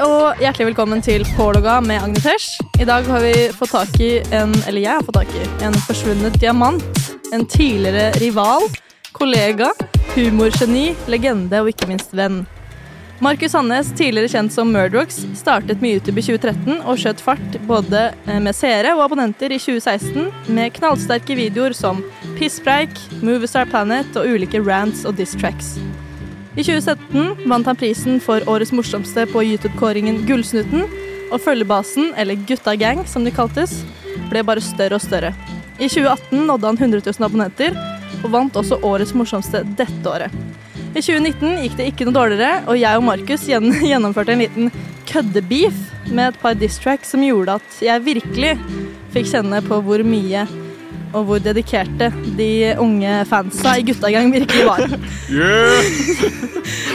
Og hjertelig velkommen til Pålogga med Agnetesh. I dag har vi fått tak i en, eller jeg har fått tak i, en forsvunnet diamant. En tidligere rival, kollega, humorgeni, legende og ikke minst venn. Markus Hannes, tidligere kjent som Murdrocks, startet med YouTube i 2013 og skjøt fart både eh, med seere og abonnenter i 2016 med knallsterke videoer som Pisspreik, Moviestar Planet og ulike rants og diss tracks. I 2017 vant han prisen for årets morsomste på YouTube-kåringen Gullsnutten, og følgebasen, eller Gutta Gang som de kaltes, ble bare større og større. I 2018 nådde han 100 000 abonnenter, og vant også årets morsomste dette året. I 2019 gikk det ikke noe dårligere, og jeg og Markus gjennomførte en liten køddebeef med et par diss-tracks som gjorde at jeg virkelig fikk kjenne på hvor mye og hvor dedikerte de unge fansa i guttagang virkelig var.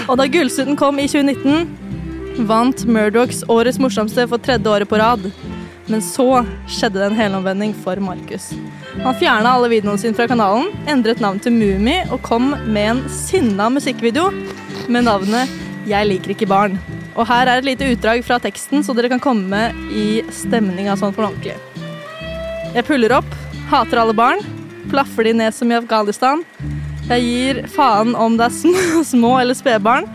Og da Gullsnutten kom i 2019, vant Murdochs årets morsomste for tredje året på rad. Men så skjedde det en helomvending for Markus. Han fjerna alle videoene sine fra kanalen, endret navn til Mummi og kom med en sinna musikkvideo med navnet Jeg liker ikke barn. Og her er et lite utdrag fra teksten, så dere kan komme i stemninga sånn for ordentlig. Jeg puller opp, hater alle barn, plaffer de ned som i Afghanistan. Jeg gir faen om det er små, små eller spedbarn.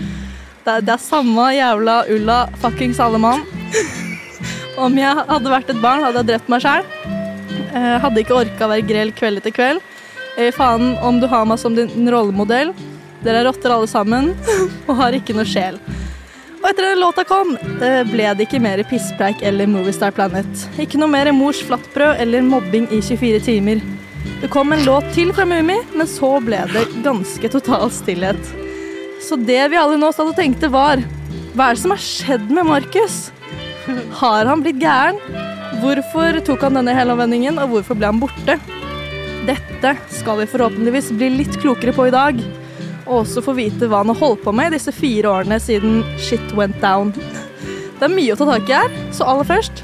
Det, det er samme jævla ulla fuckings alle mann. Om jeg hadde vært et barn, hadde jeg drept meg sjæl. Hadde ikke orka å være grell kveld etter kveld. Jeg gir faen om du har meg som din rollemodell. Dere er rotter alle sammen og har ikke noe sjel. Og etter den låta kom, eh, ble det ikke mer pisspreik eller Moviestar Planet. Ikke noe mer mors flatbrød eller mobbing i 24 timer. Det kom en låt til fra Mummi, men så ble det ganske total stillhet. Så det vi alle nå satt og tenkte var Hva er det som har skjedd med Markus? Har han blitt gæren? Hvorfor tok han denne helomvendingen, og hvorfor ble han borte? Dette skal vi forhåpentligvis bli litt klokere på i dag. Og også få vite hva han har holdt på med disse fire årene siden shit went down. Det er mye å ta tak i her, så aller først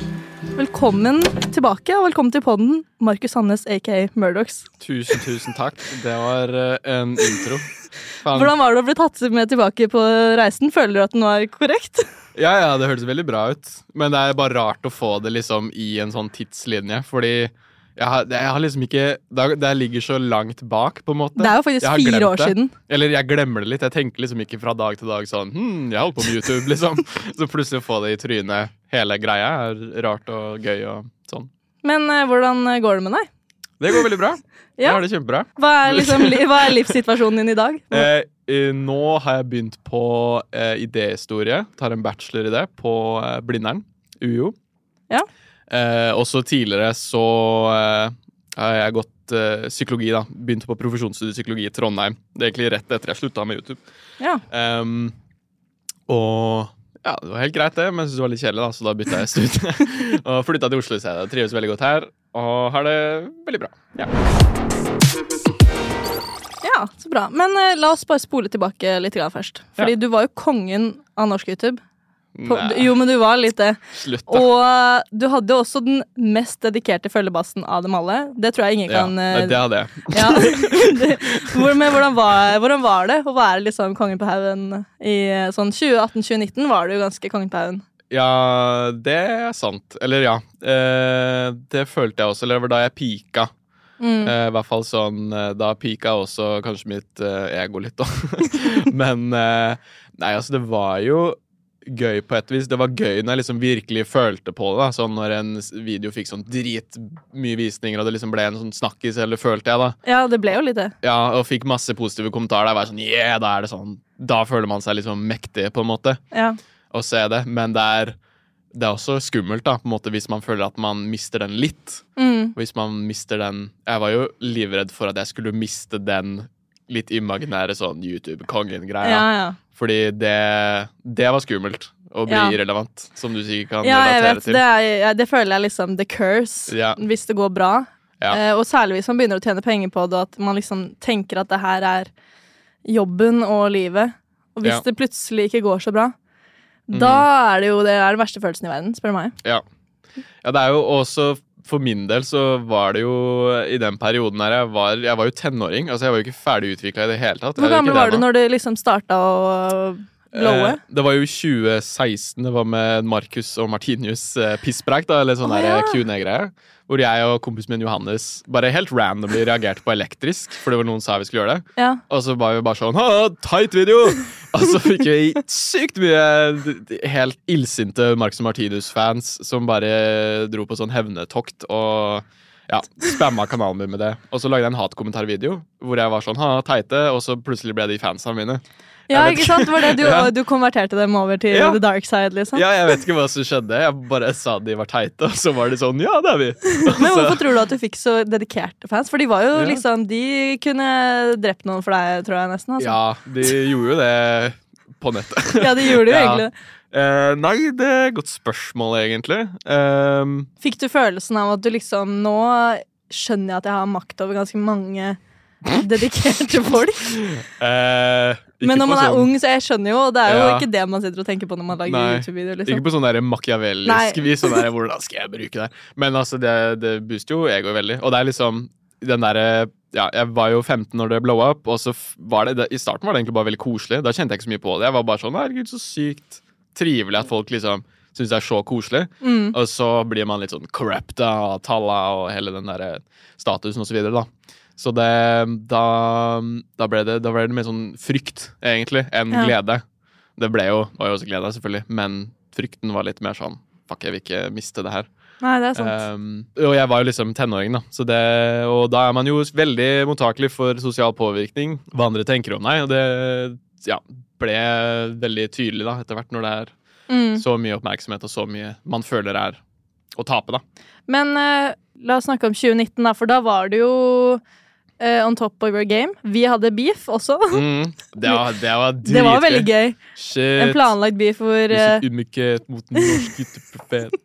Velkommen tilbake, og velkommen til podden, Markus Hannes aka Murdochs. Tusen, tusen takk. Det var eh, en intro. Fan. Hvordan var det å bli tatt med tilbake på reisen? Føler du at den var korrekt? Ja, ja, det hørtes veldig bra ut. Men det er bare rart å få det liksom i en sånn tidslinje, fordi jeg har, jeg har liksom ikke Det ligger så langt bak, på en måte. Det er jo faktisk fire år det. siden. Eller jeg glemmer det litt. Jeg tenker liksom ikke fra dag til dag sånn Hm, jeg holdt på med YouTube, liksom. Så plutselig å få det i trynet, hele greia, er rart og gøy og sånn. Men eh, hvordan går det med deg? Det går veldig bra. Jeg har det kjempebra. Hva er, liksom, li- hva er livssituasjonen din i dag? Eh, eh, nå har jeg begynt på eh, idéhistorie. Tar en bachelor i det på eh, Blindern. UiO. Ja. Eh, også tidligere så eh, har jeg gått eh, psykologi, da. Begynte på profesjonsstudiet psykologi i Trondheim. Det er egentlig rett etter jeg slutta med YouTube. Ja. Um, og ja, det var helt greit, det, men jeg syntes det var litt kjedelig, da, så da bytta jeg studie. og flytta til Oslo i stedet. Trives veldig godt her, og har det veldig bra. Ja. ja, så bra. Men eh, la oss bare spole tilbake litt grann først. Fordi du var jo kongen av norsk YouTube. På, jo, men du var litt det. slutt, da. Og eh, du hadde jo også den mest dedikerte følgebassen av dem alle. Det tror jeg ingen ja, kan nei, eh, det hadde jeg. ja. Men hvordan var, hvordan var det å være liksom kongen på haugen i eh, sånn 2018-2019? Var du ganske kongen på haugen? Ja, det er sant. Eller ja. Eh, det følte jeg også. Eller det var da jeg pika. Mm. Eh, I hvert fall sånn Da pika også kanskje mitt eh, ego litt, da. Men Nei, altså, det var jo gøy på et vis. Det var gøy når jeg liksom virkelig følte på det. da Sånn Når en video fikk sånn dritmye visninger, og det liksom ble en sånn snakkis, eller følte jeg, da. Ja, det ble jo litt det. Ja, Og fikk masse positive kommentarer. Da var jeg sånn, yeah, da er det sånn Da føler man seg liksom mektig, på en måte Ja. å se det, men det er, det er også skummelt da, på en måte, hvis man føler at man mister den litt. Mm. Hvis man mister den Jeg var jo livredd for at jeg skulle miste den litt imaginære sånn YouTube-kongen-greia. Ja, ja. Fordi det, det var skummelt å bli Ja. irrelevant, som du sikkert kan ja, relatere vet. til. Det, er, ja, det føler jeg liksom the curse, hvis det går bra. Ja. Eh, og særlig hvis man begynner å tjene penger på det, og at man liksom tenker at det her er jobben og livet. Og hvis det plutselig ikke går så bra, Mhm. da er det jo det er den verste følelsen i verden, spør du meg. Ja. ja, det er jo også For min del så var det jo i den perioden her Jeg var, jeg var jo tenåring. Altså Jeg var jo ikke ferdig utvikla i det hele tatt. Hvor gammel var du når det liksom starta å? Eh, det var jo i 2016. Det var med Markus og Martinius eh, pisspreik, da, eller sånn oh, ja. Q&A-greie. Hvor jeg og kompisen min Johannes bare helt randomly reagerte på elektrisk, For det var noen sa vi skulle gjøre det. Ja. Og så var vi bare sånn Ha, tight video! Og så fikk vi sykt mye helt illsinte Marcus og Martinus-fans som bare dro på sånn hevnetokt og ja, spamma kanalen min med det. Og så lagde jeg en hatkommentarvideo hvor jeg var sånn ha, teite, og så plutselig ble de fansene mine. Ja, Jeg ikke sant? Var det du, Ja. du konverterte dem over til Ja. the dark side, liksom? Ja, jeg vet ikke hva som skjedde. Jeg bare sa de var teite, og så var de sånn Ja, det er vi. Men hvorfor tror du at du fikk så dedikerte fans? For de var jo Ja. liksom De kunne drept noen for deg, tror jeg nesten. Altså. Ja, de gjorde jo det på nettet. Ja, de gjorde jo egentlig det. Eh, nei, det er et godt spørsmål, egentlig. Ehm, Fikk du følelsen av at du liksom Nå skjønner jeg at jeg har makt over ganske mange dedikerte folk. Uh, Men når man er sånn- ung, så jeg skjønner jo Det er jo Ja. ikke det man sitter og tenker på når man lager YouTube-videoer. Ikke Liksom. på sånn machiavellisk vis. Sånn der, hvordan skal jeg bruke det? Men altså, det, det booster jo egoet veldig. Og det er liksom den derre ja, Jeg var jo 15 når det blowa opp, og så var det, det I starten var det egentlig bare veldig koselig. Da kjente jeg ikke så mye på det. Jeg var bare sånn Herregud, så sykt trivelig at folk liksom syns det er så koselig. Mm. Og så blir man litt sånn corrupta av talla og hele den der statusen og så videre, da. Så det da, da, ble det, da ble det mer sånn frykt, egentlig, enn Ja. glede. Det ble jo, var jo også glede, selvfølgelig, men frykten var litt mer sånn Fuck, jeg vil ikke miste det her. Nei, det er sant. Um, og jeg var jo liksom tenåring, da. Så det, og da er man jo veldig mottakelig for sosial påvirkning. Hva andre tenker om deg. Og det ja, ble veldig tydelig da, etter hvert når det er Mm. så mye oppmerksomhet og så mye man føler er å tape, da. Men uh, la oss snakke om 2019, da, for da var det jo uh, on top of your game. Vi hadde beef også. Mm, det, var, det var dritgøy. Det var veldig gøy. Shit. En planlagt beef hvor uh, Disse ydmykhet mot den norske profet.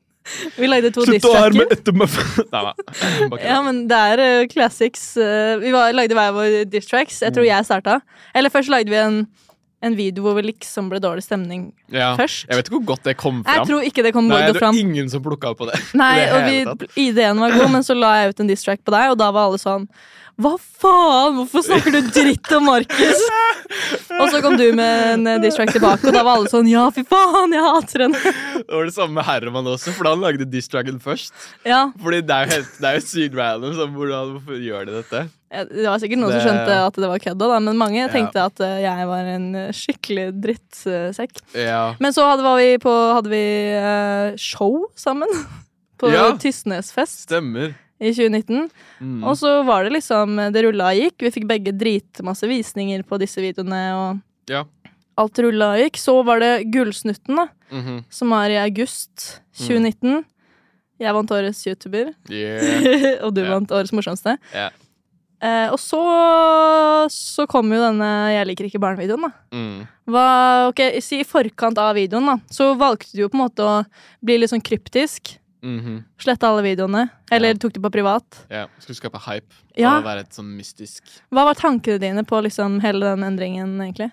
Vi lagde to Slutt å diss-tracker. etter meg! Nei da. Ja, men det er uh, classics. Uh, vi var, lagde hver vår diss-tracks. Jeg Mm. tror jeg starta. Eller først lagde vi en, en video hvor vi liksom ble dårlig stemning ja. først. Jeg vet ikke hvor godt det kom Jeg fram. tror ikke det kom Nei, godt det fram. ingen som plukka opp på det. Nei, det og vi, ideen var god, men så la jeg ut en diss-track på deg, og da var alle sånn Hva faen? Hvorfor snakker du dritt om Markus? og så kom du med en eh, diss-track tilbake, og da var alle sånn Ja, fy faen, jeg hater henne. Det var det samme med Herman også, for han lagde Diss Dragon først. ja, Fordi det er jo, helt, det er jo sykt random. Så hvordan, hvorfor gjør de dette? ja, Det var sikkert noen Det- som skjønte at det var kødda, da, men mange Ja. tenkte at eh, jeg var en skikkelig drittsekk. Ja. Men så hadde, vi på, hadde vi eh, show sammen. På Ja. Tysnesfest Stemmer. I 2019. Mm. Og så var det liksom Det rulla og gikk. Vi fikk begge dritmasse visninger på disse videoene. Og Ja. alt rulla og gikk. Så var det Gullsnutten, da, Mhm. som er i august 2019. Jeg vant årets YouTuber, Yeah. og du yeah. vant årets morsomste. Yeah. Eh, og så, så kom jo denne 'Jeg liker ikke barn'-videoen, da. Mm. Hva, ok, si I forkant av videoen, da, så valgte du jo på en måte å bli litt sånn kryptisk. Mhm. Slette alle videoene. Eller Ja. tok det på privat. Ja, Skulle skape hype Ja. og være et sånn mystisk Hva var tankene dine på liksom hele den endringen, egentlig?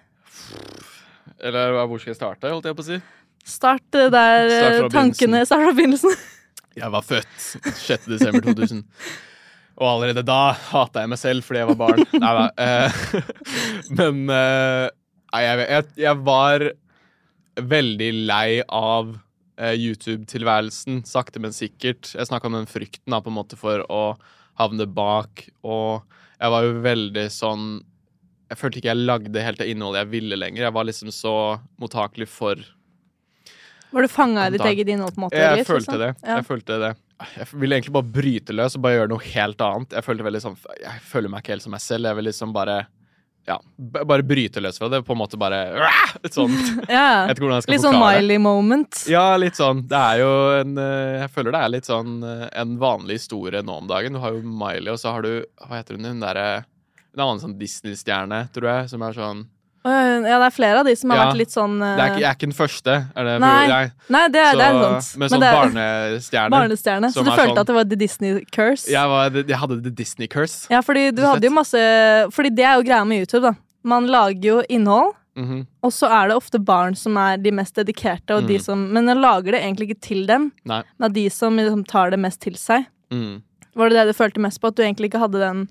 Eller hvor skal jeg starte, holdt jeg på å si? Start eh, der Start eh, tankene Start fra begynnelsen. Jeg var født 6. desember 2000. Og allerede da hata jeg meg selv fordi jeg var barn. Nei da. Eh, men eh, jeg, jeg, jeg var veldig lei av eh, YouTube-tilværelsen, sakte, men sikkert. Jeg snakka om den frykten da, på en måte for å havne bak, og jeg var jo veldig sånn Jeg følte ikke jeg lagde helt det innholdet jeg ville lenger. Jeg var liksom så mottakelig for Var du fanga i ditt eget innhold? på en måte? jeg litt, følte liksom? det. Ja. Jeg følte det. Jeg ville egentlig bare bryte løs og bare gjøre noe helt annet. Jeg følte veldig sånn Jeg føler meg ikke helt som meg selv. Jeg vil liksom bare Ja, bare bryte løs fra det. På en måte bare Litt sånn ja. Litt sånn. Miley moment. Ja, litt sånn. Det er jo en eh, Jeg føler det er litt sånn eh, en vanlig historie nå om dagen. Du har jo Miley, og så har du Hva heter hun? Hun derre En annen sånn Disney-stjerne, tror jeg, som er sånn Ja, det er flere av de som har Ja. vært litt sånn det er ikke, eh, Jeg er ikke den første. Er det, Nei, jeg, Nei, det er, det er sant. Med sånn er barnestjerne. barnestjerne. Så du følte sånn- at det var The Disney curse? Jeg, var, jeg hadde The Disney Curse. Ja, fordi du hadde jo masse Fordi det er jo greia med YouTube, da. Man lager jo innhold, Mhm. og så er det ofte barn som er de mest dedikerte, og de Mm. som Men man lager det egentlig ikke til dem. Nei. Det er de som liksom tar det mest til seg. Mm. Var det det du følte mest på? At du egentlig ikke hadde den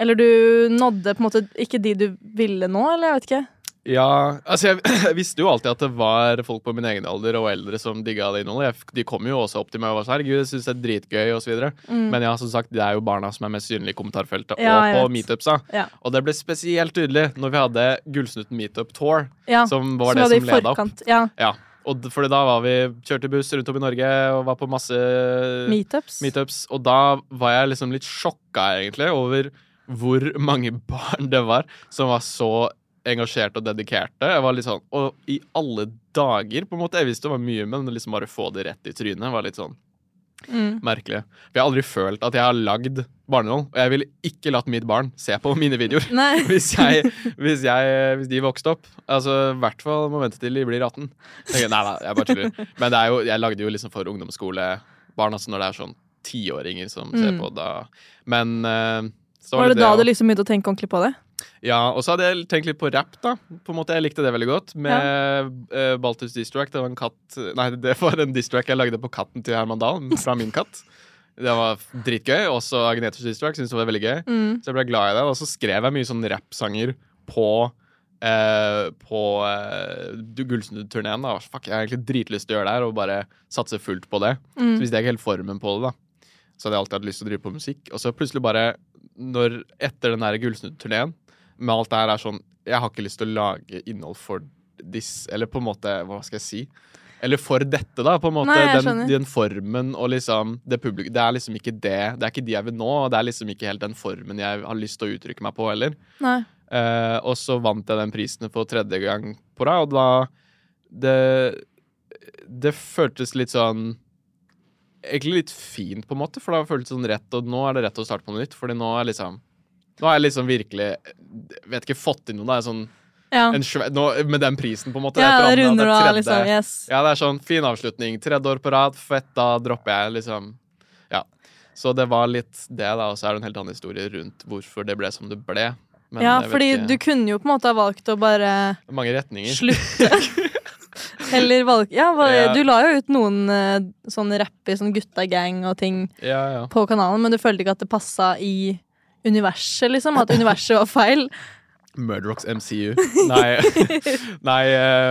Eller du nådde på en måte ikke de du ville nå, eller jeg vet ikke. Ja, altså jeg, jeg visste jo alltid at det var folk på min egen alder og eldre som digga det innholdet. Jeg, de kom jo også opp til meg og var sånn herregud, jeg syns det er dritgøy osv. Mm. Men ja, som sagt, det er jo barna som er mest synlige i kommentarfeltet Ja, og på meetupsa. Ja. Og det ble spesielt tydelig når vi hadde Gullsnutten meetup tour, Ja, som var som det som leda opp. Ja, Ja, og fordi da var vi kjørte buss rundt om i Norge og var på masse meetups. meetups, og da var jeg liksom litt sjokka egentlig over hvor mange barn det var som var så engasjerte og dedikerte. Jeg var litt sånn, Og i alle dager, på en måte. Jeg visste det var mye, men liksom bare få det rett i trynet var litt sånn Mm. merkelig. For jeg har aldri følt at jeg har lagd barnehånd, og jeg ville ikke latt mitt barn se på mine videoer. Hvis, jeg, hvis, jeg, hvis de vokste opp. Altså, I hvert fall må vente til de blir 18. Jeg, nei, nei, jeg bare tuller. Men det er jo, jeg lagde jo liksom for ungdomsskolebarn, altså når det er sånn tiåringer som ser Mm. på da. Men eh, så Var det da og- du liksom begynte å tenke ordentlig på det? Ja, og så hadde jeg tenkt litt på rap, da. På en måte, Jeg likte det veldig godt. Med eh, Baltus Distrack. Det var en katt Nei, det var en distrack jeg lagde på katten til Herman Dahl, fra min katt. Det var dritgøy. Også Agnetus Distrack syntes det var veldig gøy. Mm. Så jeg ble glad i det. Og så skrev jeg mye sånn rappsanger på uh, på uh, du- Gullsnudd-turneen. da. Fuck, jeg har egentlig dritlyst til å gjøre det her og bare satse fullt på det. Mm. Så visste jeg ikke helt formen på det, da. Så hadde jeg alltid hatt lyst til å drive på musikk. Og så plutselig bare, når etter den Gullsnudd-turneen, med alt det her er sånn Jeg har ikke lyst til å lage innhold for this, eller på en måte Hva skal jeg si? Eller for dette, da. på en måte Nei, den, den formen og liksom det publik, Det er liksom ikke det. Det er ikke de jeg vil nå, og det er liksom ikke helt den formen jeg har lyst til å uttrykke meg på heller. Eh, og så vant jeg den prisen for tredje gang på rad, og da Det Det føltes litt sånn Egentlig litt fint, på en måte, for det har føltes sånn rett, og nå er det rett å starte på noe nytt. Fordi nå er liksom Nå har jeg liksom virkelig Vet ikke, fått inn noe. Det er sånn Ja, en svær, nå, Med den prisen, på en måte. ja det er runder du av, liksom. Yes. Ja, det er sånn fin avslutning. Tredje år på rad, fett, da dropper jeg, liksom. Ja. Så det var litt det, da. Og så er det en helt annen historie rundt hvorfor det ble som det ble. Men Ja, fordi ikke- du kunne jo på en måte ha valgt å bare Mange retninger. slutte. Eller valg... Ja, hva- Ja. du la jo ut noen eh, sånn rappe, sånn gutta-gang og ting Ja, ja. på kanalen, men du følte ikke at det passa i universet, liksom? At universet var feil? Murderocks MCU. Nei. Nei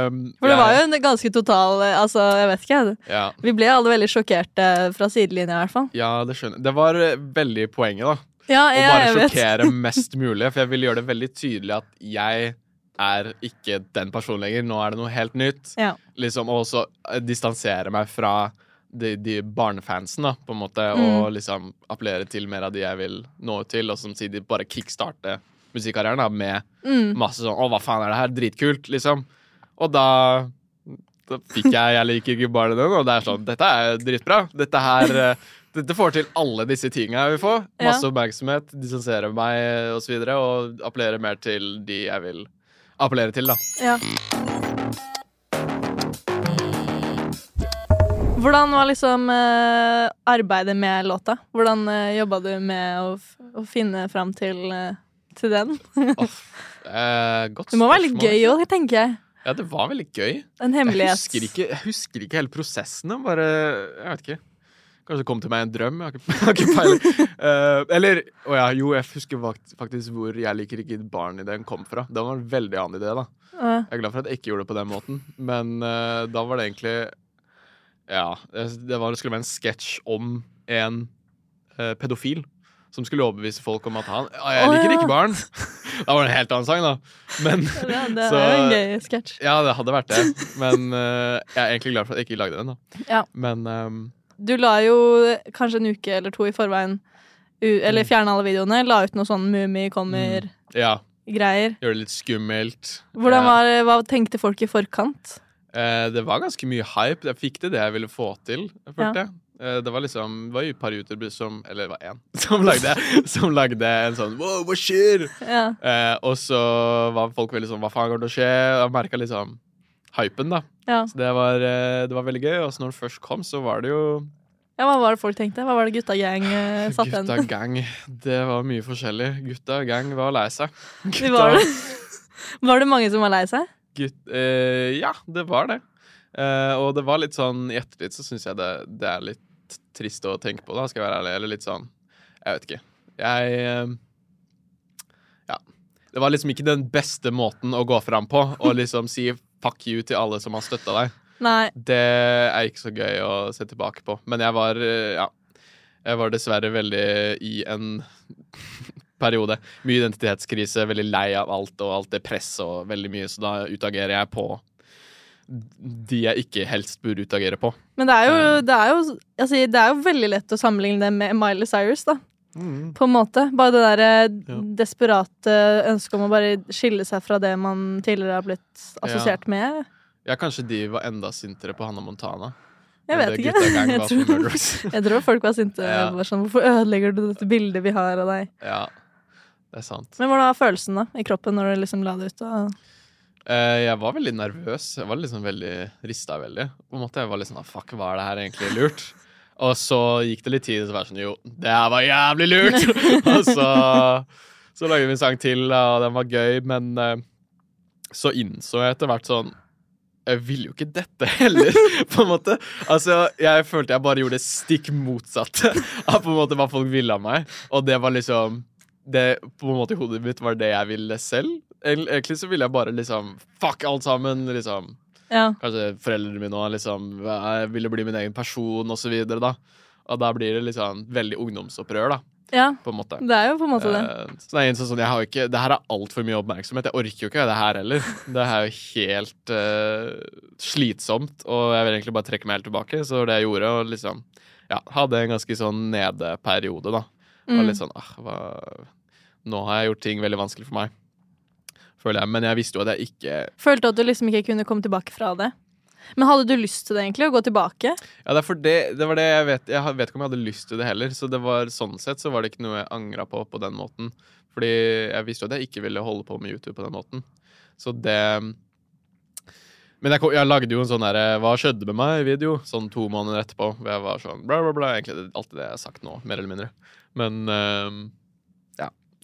um, For det var jo en ganske total eh, Altså, jeg vet ikke. ja. Vi ble alle veldig sjokkerte fra sidelinja, i hvert fall. ja, det skjønner. Det var eh, veldig poenget, da. Ja, jeg, Å bare sjokkere mest mulig. For jeg vil gjøre det veldig tydelig at jeg er ikke den personen lenger. Nå er det noe helt nytt. Ja. Liksom, og også eh, distansere meg fra de, de barnefansen, da, på en måte. Mm. Og liksom appellere til mer av de jeg vil nå ut til, og som sier de bare kickstarte musikkarrieren da, med Mm. masse sånn 'Å, hva faen er det her? Dritkult', liksom. Og da da fikk jeg 'Jeg liker ikke barnet din', og det er sånn Dette er dritbra. Dette her eh, Dette får til alle disse tinga jeg vil få. Ja. Masse oppmerksomhet, distansere meg osv. Og, så videre, og appellere mer til de jeg vil appellere til, da. Ja. Hvordan var liksom eh, arbeidet med låta? Hvordan uh, jobba du med å, å finne fram til, eh, til den? Eh, godt Det må være litt gøy òg, tenker jeg. Ja, det var veldig gøy. En hemmelighet. Jeg husker, ikke, jeg husker ikke hele prosessen. Bare, jeg vet ikke. Kanskje det kom til meg en drøm. Jeg har ikke, peiling. Uh, eller oh ja, jo, jeg husker faktisk hvor 'Jeg liker ikke barn'-ideen kom fra. Det var en veldig annen idé, da. Uh. Jeg er glad for at jeg ikke gjorde det på den måten. Men uh, da var det egentlig Ja, det var, det skulle være en sketsj om en eh, pedofil. Som skulle overbevise folk om at han ja, Jeg liker liker ja. ikke barn. da var det en helt annen sang, da. Men ja, det Så- er jo en gøy sketsj. Ja, det hadde vært det. Men uh, jeg er egentlig glad for at jeg ikke lagde den, da. Ja. Men ehm, Du la jo kanskje en uke eller to i forveien Eller fjerna alle videoene. La ut noe sånn Mummi kommer-greier. ja, gjøre det litt skummelt. Hvordan var, Hva tenkte folk i forkant? Eh, det var ganske mye hype. Jeg fikk det det jeg ville få til. Jeg følte ja. Eh, Det var liksom Det var jo et par youtubere som Eller det var én som lagde, som lagde en sånn Wow, hva skjer? Ja. Eh, og så var folk veldig sånn Hva faen kommer til å skje? Jeg merka liksom hypen, da. Ja. Så det var, eh, det var veldig gøy. Og så når det først kom, så var det jo ja, Hva var det folk tenkte? Hva var det gutta gang uh, igjen? Gutta gang. Det var mye forskjellig. Gutta gang var lei seg. Gutta... var det. Var det mange som var lei seg? Gutt, eh, ja, det var det. Eh, og det var litt sånn I ettertid så syns jeg det, det er litt trist å tenke på, da, skal jeg være ærlig. Eller litt sånn Jeg vet ikke. Jeg eh, Ja. Det var liksom ikke den beste måten å gå fram på. Å liksom si fuck you til alle som har støtta deg. Nei. Det er ikke så gøy å se tilbake på. Men jeg var eh, Ja. Jeg var dessverre veldig i en periode. Mye identitetskrise, veldig lei av alt og alt det presset og veldig mye, så da utagerer jeg på de jeg ikke helst burde utagere på. Men det er jo, det er jo, altså, det er jo veldig lett å sammenligne det med Miley Cyrus, da. På en måte. Bare det der Ja. desperate ønsket om å bare skille seg fra det man tidligere har blitt assosiert med. Ja, kanskje de var enda sintere på Hannah Montana. Jeg vet det ikke. Jeg tror, jeg tror folk var sinte. Ja. Sånn, Hvorfor ødelegger du dette bildet vi har av deg? Ja, det er sant. Men hvordan var følelsen da i kroppen når du liksom la det ut? Og... Eh, jeg var veldig nervøs. Jeg var liksom veldig rista veldig. På en måte jeg var litt sånn fuck, Fuck, var det her egentlig lurt? Og så gikk det litt tid, og så var jeg sånn Jo, det her var jævlig lurt! og så, så lagde vi en sang til, og den var gøy, men eh, så innså jeg etter hvert sånn jeg ville jo ikke dette heller, på en måte. Altså, Jeg følte jeg bare gjorde det stikk motsatte av på en måte hva folk ville av meg. Og det var liksom Det på en måte i hodet mitt var det jeg ville selv. Egentlig så ville jeg bare liksom Fuck alt sammen. liksom Ja. Kanskje foreldrene mine òg liksom Jeg ville bli min egen person, videre, da. Og da blir det liksom veldig ungdomsopprør, da, ja. Det er jo på en måte det. Eh, så det er sånn, sånn, har ikke, det her er altfor mye oppmerksomhet. Jeg orker jo ikke det her heller. Det er jo helt uh, slitsomt, og jeg vil egentlig bare trekke meg helt tilbake. Så det jeg gjorde, og liksom ja, hadde en ganske sånn nedeperiode, da. Og Mm. litt sånn ah, hva, Nå har jeg gjort ting veldig vanskelig for meg. Føler jeg. Men jeg visste jo at jeg ikke Følte at du liksom ikke kunne komme tilbake fra det. Men hadde du lyst til det, egentlig? Å gå tilbake? Ja, det, det, det var det jeg vet Jeg vet ikke om jeg hadde lyst til det heller. Så det var sånn sett så var det ikke noe jeg angra på på den måten. Fordi jeg visste jo at jeg ikke ville holde på med YouTube på den måten. Så det Men jeg, kom- jeg lagde jo en sånn derre Hva skjedde med meg-video sånn to måneder etterpå. Hvor jeg var sånn bla, bla, bla. Egentlig alltid det jeg har sagt nå, mer eller mindre. Men ja.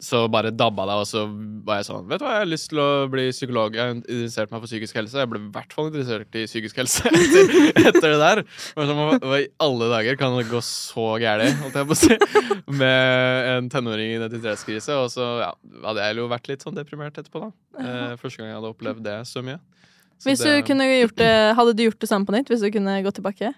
Så bare dabba det, og så var jeg sånn Vet du hva, jeg har lyst til å bli psykolog. Jeg har interessert meg for psykisk helse. Jeg ble i hvert fall interessert i psykisk helse etter, etter det der. Sånn, i alle dager kan det gå så gærent, holdt jeg på å si, med en tenåring i identitetskrise? Og så ja, hadde jeg jo vært litt sånn deprimert etterpå, da. Eh, første gang jeg hadde opplevd det så mye. Så Hvis det- du kunne gjort det, hadde du gjort det samme på nytt? Hvis du kunne gått tilbake?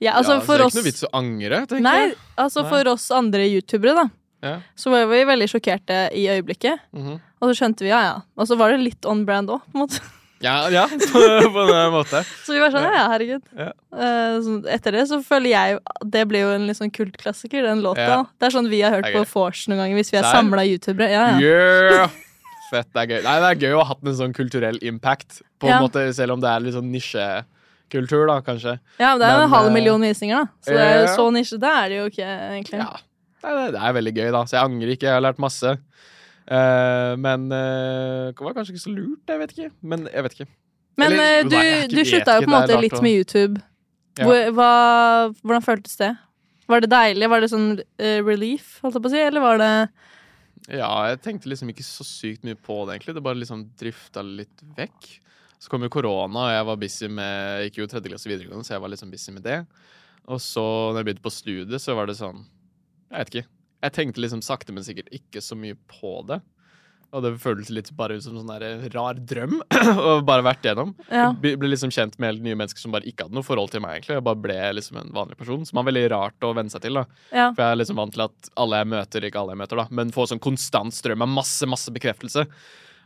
Ja, altså ja, så det er oss ikke noe vits å angre, tenker Nei, jeg. altså Nei. for oss andre youtubere, da. Ja. Så var vi veldig sjokkerte i øyeblikket. Mhm. Og så skjønte vi ja, ja. Og så var det litt on brand òg, på en måte. ja, ja på, på en måte. Så vi var sånn, ja, ja, herregud. Ja. Uh, etter det så føler jeg Det blir jo en litt sånn kultklassiker, den låta. Ja. Det er sånn vi har hørt på Force noen ganger hvis vi er Serr? samla youtubere. Ja, ja. Yeah! Fett, det er gøy. Nei, det er gøy å ha hatt en sånn kulturell impact, på en måte, selv om det er litt sånn nisje kultur, da, kanskje. Ja, men det er jo Men, en halv eh, million visninger, da. Så det er jo så så nisjete er det jo ikke, egentlig. Ja. Er, det er veldig gøy, da. Så jeg angrer ikke. Jeg har lært masse. Uh, men uh, det var kanskje ikke så lurt, jeg vet ikke. Men jeg vet ikke. Men Eller, eh, du, nei, du slutta jo på en måte litt med YouTube. Ja. Hvor, hva, hvordan føltes det? Var det deilig? Var det sånn uh, relief, holdt jeg på å si, eller var det Ja, jeg tenkte liksom ikke så sykt mye på det, egentlig. Det bare liksom drifta litt vekk. Så kom jo korona, og jeg var busy med Jeg gikk jo tredje klasse videregående, så jeg var liksom busy med det. Og så, når jeg begynte på studiet, så var det sånn Jeg vet ikke. Jeg tenkte liksom sakte, men sikkert ikke så mye på det. Og det føltes litt bare ut som sånn der rar drøm å bare vært gjennom. Ja. Jeg ble liksom kjent med helt nye mennesker som bare ikke hadde noe forhold til meg. egentlig Jeg bare ble liksom en vanlig person, som er veldig rart å venne seg til. da ja. For jeg er liksom vant til at alle jeg møter, ikke alle jeg møter, da men få sånn konstant strøm av masse, masse bekreftelse.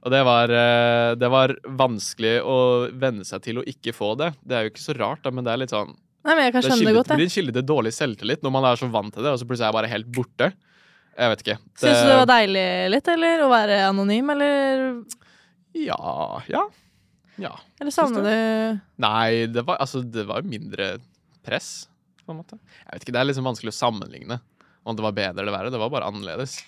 Og det var, eh, det var vanskelig å venne seg til å ikke få det. Det er jo ikke så rart, da, men det er litt sånn Nei, men jeg kan Det, skjønne det godt, det blir en kilde til dårlig selvtillit når man er så vant til det, og så plutselig er jeg bare helt borte. Jeg vet ikke. Syns du det var deilig litt, eller? Å være anonym, eller, Ja. Ja. Ja. eller savner du Nei, det var, altså, det var mindre press, på en måte. Jeg vet ikke, Det er liksom vanskelig å sammenligne om det var bedre eller verre. Det var bare annerledes.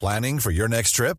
Planning for your next trip?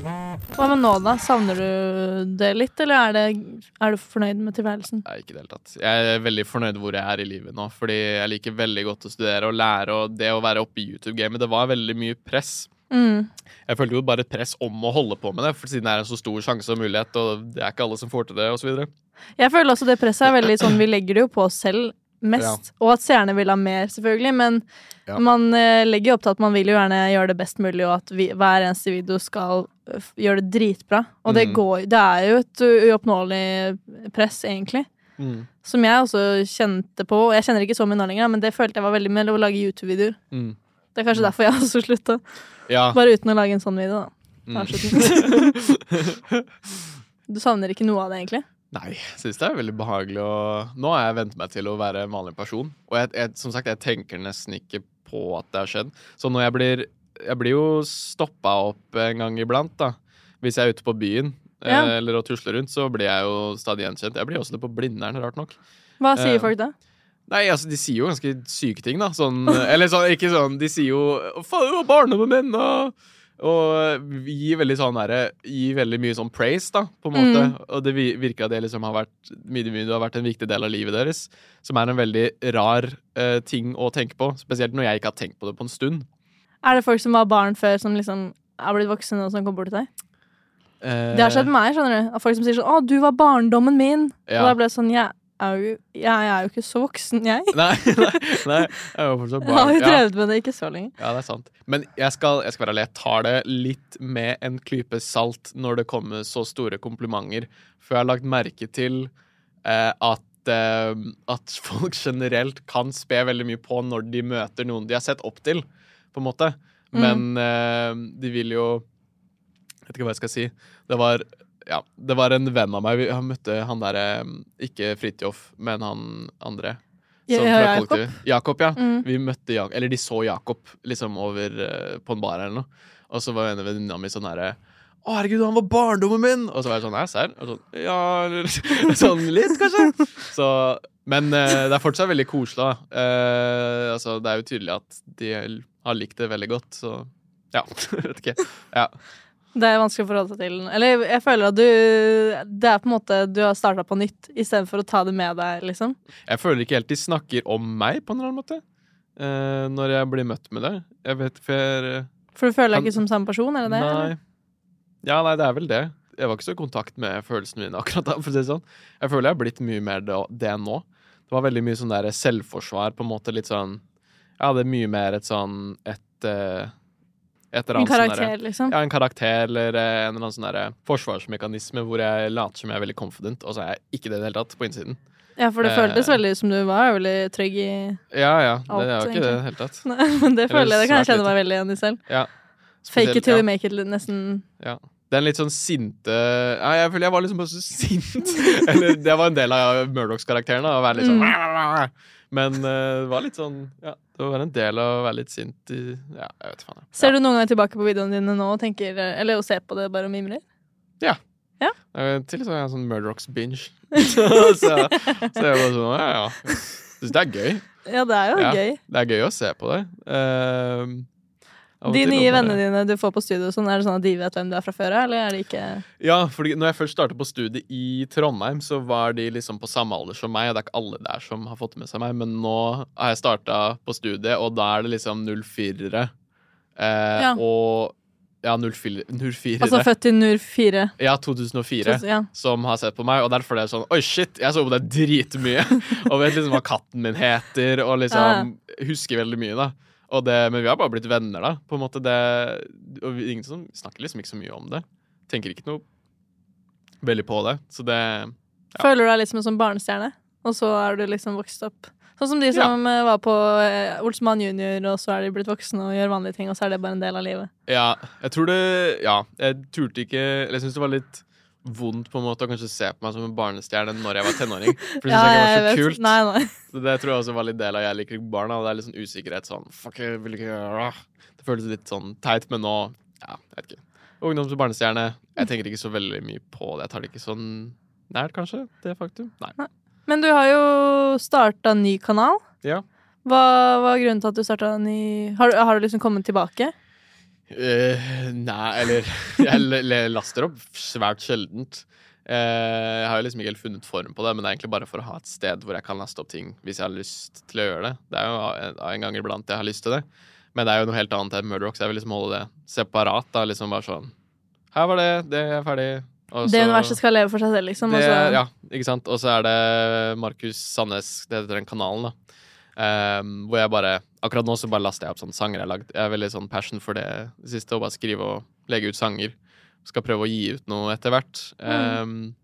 Hva med nå, da? Savner du det litt, eller er, det, er du fornøyd med tilværelsen? Nei, ikke i det hele tatt. Jeg er veldig fornøyd hvor jeg er i livet nå, fordi jeg liker veldig godt å studere og lære, og det å være oppe i YouTube-gamet, det var veldig mye press. Mm. Jeg følte jo bare et press om å holde på med det, for siden det er en så stor sjanse og mulighet, og det er ikke alle som får til det, osv. Jeg føler også det presset er veldig sånn Vi legger det jo på oss selv mest. Og at seerne vil ha mer, selvfølgelig. Men Ja. man uh, legger opp til at man vil jo gjerne gjøre det best mulig, og at vi, hver eneste video skal uh, gjøre det dritbra. Og det Mm. går Det er jo et uoppnåelig press, egentlig. Mm. Som jeg også kjente på. Jeg kjenner ikke så mye nå lenger, men det følte jeg var veldig med å lage YouTube-videoer. Mm. Det er kanskje derfor jeg også slutta. Ja. Bare uten å lage en sånn video, da. Mm. Du savner ikke noe av det, egentlig? Nei, jeg syns det er veldig behagelig å Nå har jeg vent meg til å være en vanlig person. Og jeg, jeg, som sagt, jeg tenker nesten ikke på at det har skjedd. Så når jeg blir Jeg blir jo stoppa opp en gang iblant, da. Hvis jeg er ute på byen Ja. eh, eller og tusler rundt, så blir jeg jo stadig gjenkjent. Jeg blir også det på Blindern, rart nok. Hva sier Eh, folk da? Nei, altså, de sier jo ganske syke ting, da. Sånn, eller sånn, ikke sånn De sier jo faen, du var barndommen min', og, og gir veldig sånn der, Gir veldig mye sånn praise, da, på en måte. Mm. Og det virker at det liksom har vært Midi Midi har vært en viktig del av livet deres. Som er en veldig rar uh, ting å tenke på. Spesielt når jeg ikke har tenkt på det på en stund. Er det folk som var barn før, som liksom er blitt voksne og som kommer bort til deg? Uh, Det har skjedd med meg, skjønner du. Folk som sier sånn 'Å, du var barndommen min'. Ja. Og da ble det sånn jeg er, jo, jeg er jo ikke så voksen, jeg. Nei, nei, nei, jeg er jo fortsatt Jeg har barn. jo drevet med det ikke så lenge. Ja, det er sant. Men jeg skal, jeg skal være ærlig, jeg tar det litt med en klype salt når det kommer så store komplimenter. For jeg har lagt merke til eh, at eh, at folk generelt kan spe veldig mye på når de møter noen de har sett opp til, på en måte. Men eh, de vil jo Jeg vet ikke hva jeg skal si. Det var ja, det var en venn av meg. Vi han møtte han derre Ikke Fridtjof, men han andre. Som ja, fra Jakob. Jakob, ja. Mm. Vi møtte Jak Eller de så Jakob liksom over uh, på en bar eller noe. Og så var en venninna mi sånn herre å, herregud, han var barndommen min! Og så var jeg sånn, serr? Sånn, ja, sånn litt, kanskje. Så, men uh, det er fortsatt veldig koselig. Eh, altså, det er jo tydelig at de har likt det veldig godt, så ja. Vet ikke. Ja. Det er vanskelig å forholde seg til. Eller jeg føler at du Det er på en måte du har starta på nytt, istedenfor å ta det med deg, liksom. Jeg føler ikke helt de snakker om meg på en eller annen måte. eh, når jeg blir møtt med det. Jeg vet, for jeg, For du føler deg Kan- ikke som samme person, er det det? Nei. eller? Ja, nei, det er vel det. Jeg var ikke så i kontakt med følelsene mine akkurat da. for å si det sånn. Jeg føler jeg har blitt mye mer det, det nå. Det var veldig mye sånn der selvforsvar, på en måte litt sånn Jeg er mye mer et sånn et eh, En sånn karakter, derre- liksom. Ja, en karakter eller eh, en eller annen sånn der forsvarsmekanisme hvor jeg later som jeg er veldig confident, og så er jeg ikke det i det hele tatt, på innsiden. Ja, for det Eh. føltes veldig som du var veldig trygg i Ja, ja. Det Alt, er jo ikke det i det hele tatt. Nei, men det føler jeg, det kan jeg kjenne meg veldig igjen i selv. Ja. Fake it till ja. you make it, nesten. Ja. Den litt sånn sinte ja, Jeg føler jeg var liksom bare så sint. Eller det var en del av Murdochs karakteren. da, Å være litt sånn Men uh, det var litt sånn Ja, det var en del av å være litt sint i Ja, jeg vet faen. Ja. Ser du noen ganger tilbake på videoene dine nå og tenker Eller og ser på det bare og mimrer? Ja Til så har jeg en sånn Murdochs binge. så, så jeg bare sånn Ja, ja. Syns det er gøy. Ja, det er jo Ja. gøy. Det er gøy å se på det. Eh, og De nye vennene dine du får på studio, sånn, er det sånn at de vet hvem du er fra før av, eller er det ikke Ja, fordi når jeg først startet på studiet i Trondheim, så var de liksom på samme alder som meg, og det er ikke alle der som har fått med seg meg, men nå har jeg starta på studiet, og da er det liksom 04-ere. Eh, Ja. Og ja, 04 04-ere. Altså født i NUR 4? ja, 2004. Ja. Som har sett på meg, og derfor er det sånn Oi, shit, jeg så på deg dritmye! og vet liksom hva katten min heter, og liksom husker veldig mye, da. Det, men vi har bare blitt venner, da. På en måte det Og vi, ingen som snakker liksom ikke så mye om det. Tenker ikke noe veldig på det. Så det Ja. Føler du deg litt som en sånn barnestjerne, og så er du liksom vokst opp? Sånn som de som ja. var på eh, Olsmann junior, og så er de blitt voksne og gjør vanlige ting, og så er det bare en del av livet. Ja, jeg tror det Ja, jeg turte ikke Eller jeg syns det var litt vondt på en måte å kanskje se på meg som en barnestjerne når jeg var tenåring. For det syns jeg var så vet. kult. Nei, nei. Så det tror jeg også var litt del av Jeg liker ikke barn. da. Det er litt sånn usikkerhet sånn Fuck, jeg vil ikke gjøre Det føles litt sånn teit, men nå Ja, jeg vet ikke. Ungdoms- og barnestjerne. Jeg tenker ikke så veldig mye på det. Jeg tar det ikke sånn nært, kanskje, det faktum. Nei. Men du har jo starta ny kanal. Ja. Hva var grunnen til at du starta ny Har, har du liksom kommet tilbake? Eh, nei, eller Jeg laster opp svært sjeldent. Uh, jeg har jo liksom ikke helt funnet form på det, men det er egentlig bare for å ha et sted hvor jeg kan laste opp ting hvis jeg har lyst til å gjøre det. Det er jo en, en gang iblant jeg har lyst til det, men det er jo noe helt annet enn så Jeg vil liksom holde det separat. da, liksom bare sånn Her var det, det er ferdig. Også, Det universet skal leve for seg selv, liksom. det, ja, ikke sant? Og så er det Markus Sandnes, det heter den kanalen, da. Ehm, hvor jeg bare Akkurat nå så bare laster jeg opp sånne sanger jeg har lagd. Jeg er veldig sånn passion for det siste, å bare skrive og legge ut sanger. Skal prøve å gi ut noe etter hvert. Ehm,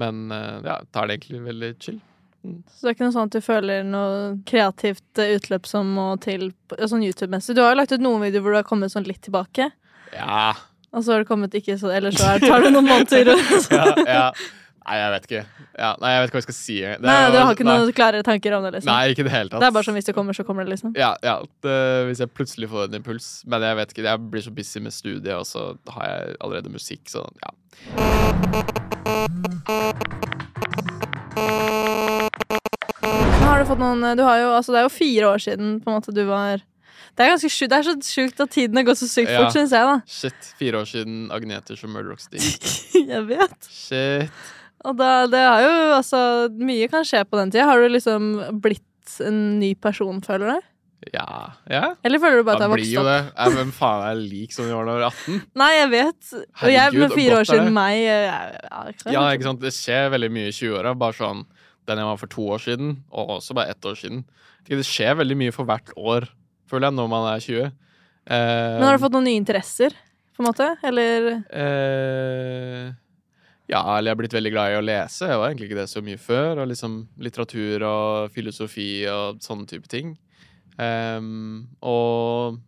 men eh, ja, tar det egentlig veldig chill. Så det er ikke noe sånn at du føler noe kreativt eh, utløp som må til sånn YouTube-messig? Du har jo lagt ut noen videoer hvor du har kommet sånn litt tilbake, Ja, og så har du kommet ikke så Eller så tar det noen måneder. rundt. ja, ja. Nei, jeg vet ikke. Ja, nei, jeg vet ikke hva jeg skal si. Det Nei, du har ikke nei. noen klare tanker om det, liksom? Nei, ikke det hele tatt. Det er bare sånn hvis det kommer, så kommer det, liksom? Ja, ja det, hvis jeg plutselig får en impuls. Men jeg vet ikke, jeg blir så busy med studiet, og så har jeg allerede musikk, så ja. Har du fått noen du har jo, altså Det er jo fire år siden på en måte du var Det er ganske sjukt, det er så sjukt at tiden har gått så sykt Ja. fort, syns jeg, da. Shit, fire år siden Agneter og Murder Rock Sting. Jeg vet. Shit. Og da, det er jo altså Mye kan skje på den tida. Har du liksom blitt en ny person, føler du? Ja. ja. Eller føler du bare at Man har blir vokst jo opp? det. Ja, Hvem faen er lik som jeg var da jeg var 18? Nei, jeg vet. Og jeg med fire år siden det. meg jeg, ja, jeg, Ja, ikke sant? Det skjer veldig mye i 20-åra. Bare sånn den jeg var for to år siden, og også bare ett år siden. Det skjer veldig mye for hvert år, føler jeg, når man er 20. Eh, Men har du fått noen nye interesser, på en måte? Eller eh, Ja, eller jeg er blitt veldig glad i å lese. Jeg var egentlig ikke det så mye før. Og liksom litteratur og filosofi og sånne type ting. Um, og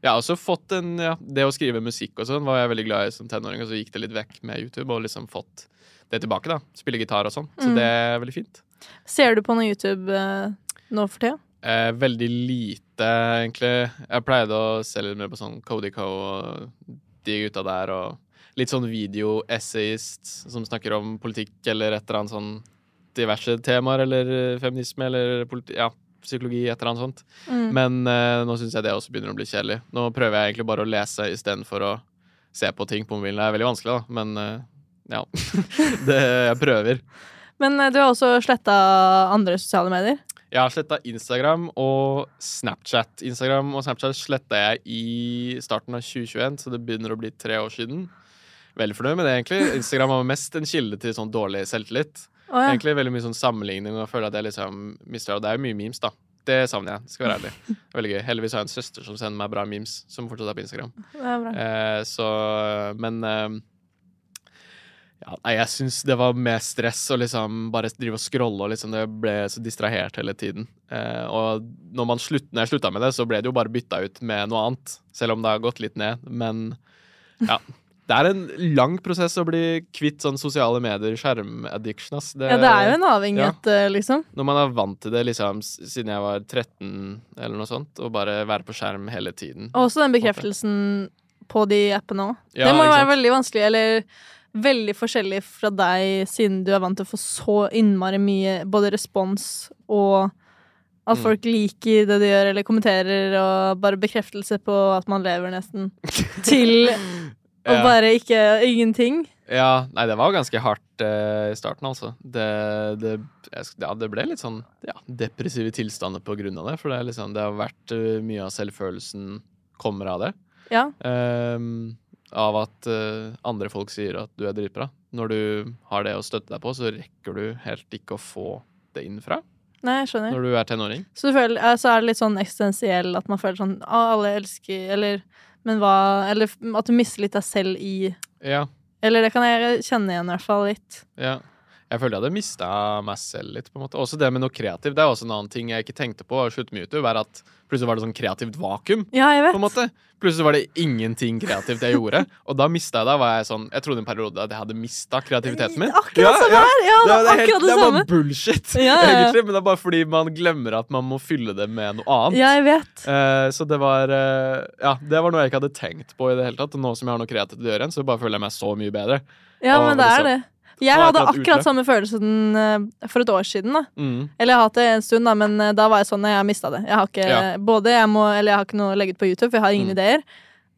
jeg har også fått en ja, Det å skrive musikk og sånn var jeg veldig glad i som tenåring, og så gikk det litt vekk med YouTube og liksom fått det tilbake, da. Spille gitar og sånn. Så Mm. det er veldig fint. Ser du på noe YouTube eh, nå for tida? Eh, veldig lite, egentlig. Jeg pleide å se litt mer på sånn Codico og de gutta der, og litt sånn video-essayist som snakker om politikk eller et eller annet sånn diverse temaer, eller feminisme eller ja, psykologi, et eller annet sånt. Mm. Men uh, nå syns jeg det også begynner å bli kjedelig. Nå prøver jeg egentlig bare å lese istedenfor å se på ting på mobilen. Det er veldig vanskelig, da, men uh, ja. det, jeg prøver. Men eh, du har også sletta andre sosiale medier. Jeg har sletta Instagram og Snapchat. Instagram og Snapchat sletta jeg i starten av 2021, så det begynner å bli tre år siden. Veldig fornøyd med det, egentlig. Instagram var mest en kilde til sånn dårlig selvtillit. Oh, ja. Egentlig veldig mye sånn sammenligning og føler at jeg liksom mister Og det er jo mye memes, da. Det savner jeg. Skal være ærlig. Veldig gøy. Heldigvis har jeg en søster som sender meg bra memes, som fortsatt er på Instagram. Det bra. Eh, så Men eh, ja, jeg syns det var mer stress å liksom bare drive og scrolle og liksom det ble så distrahert hele tiden. Eh, og når, man slutt, når jeg slutta med det, så ble det jo bare bytta ut med noe annet. Selv om det har gått litt ned. Men ja. Det er en lang prosess å bli kvitt sånn sosiale medier, skjermaddiction. ass. Ja, det er jo en avhengighet, ja. liksom. Når man er vant til det liksom siden jeg var 13 eller noe sånt, og bare være på skjerm hele tiden. Og også den bekreftelsen på de appene òg. Ja, det må jo være veldig vanskelig, eller veldig forskjellig fra deg, siden du er vant til å få så innmari mye både respons og at Mm. folk liker det de gjør, eller kommenterer, og bare bekreftelse på at man lever, nesten. Til å Ja. bare ikke Ingenting. Ja, nei, det var ganske hardt uh, i starten, altså. Det, det, ja, det ble litt sånn ja, depressive tilstander på grunn av det. For det, liksom, det har vært uh, mye av selvfølelsen kommer av det. Ja. Ehm, av at eh, andre folk sier at du er dritbra. Når du har det å støtte deg på, så rekker du helt ikke å få det innenfra Nei, jeg skjønner. når du er tenåring. Så, føler, så er det litt sånn eksistensiell at man føler sånn Å, alle elsker Eller Men hva Eller at du mister litt deg selv i Ja, Eller det kan jeg kjenne igjen, i hvert fall litt. ja. Jeg følte jeg hadde mista meg selv litt. på en måte. Også det med noe kreativt. Det er også en annen ting jeg ikke tenkte på med YouTube, er at plutselig var det sånn kreativt vakuum. Ja, jeg på en måte. Plutselig var det ingenting kreativt jeg gjorde. Og da mista jeg det. var jeg sånn Jeg trodde en periode at jeg hadde mista kreativiteten min. Akkurat ja, her! Ja, det er helt- det det er bare bullshit, Ja, ja, ja. egentlig. Men det er bare fordi man glemmer at man må fylle det med noe annet. Ja, jeg vet. Uh, så det var uh, Ja, det var noe jeg ikke hadde tenkt på i det hele tatt. Og nå som jeg har noe kreativt å gjøre igjen, så bare føler jeg meg så mye bedre. Ja, Og men det er liksom- det. Jeg hadde akkurat utløp. samme følelsen eh, for et år siden. da Mm. Eller jeg har hatt det en stund, da men eh, da var jeg sånn at Jeg mista det. Jeg har ikke Ja. både jeg må Eller jeg har ikke noe å legge ut på YouTube, for jeg har ingen Mm. ideer.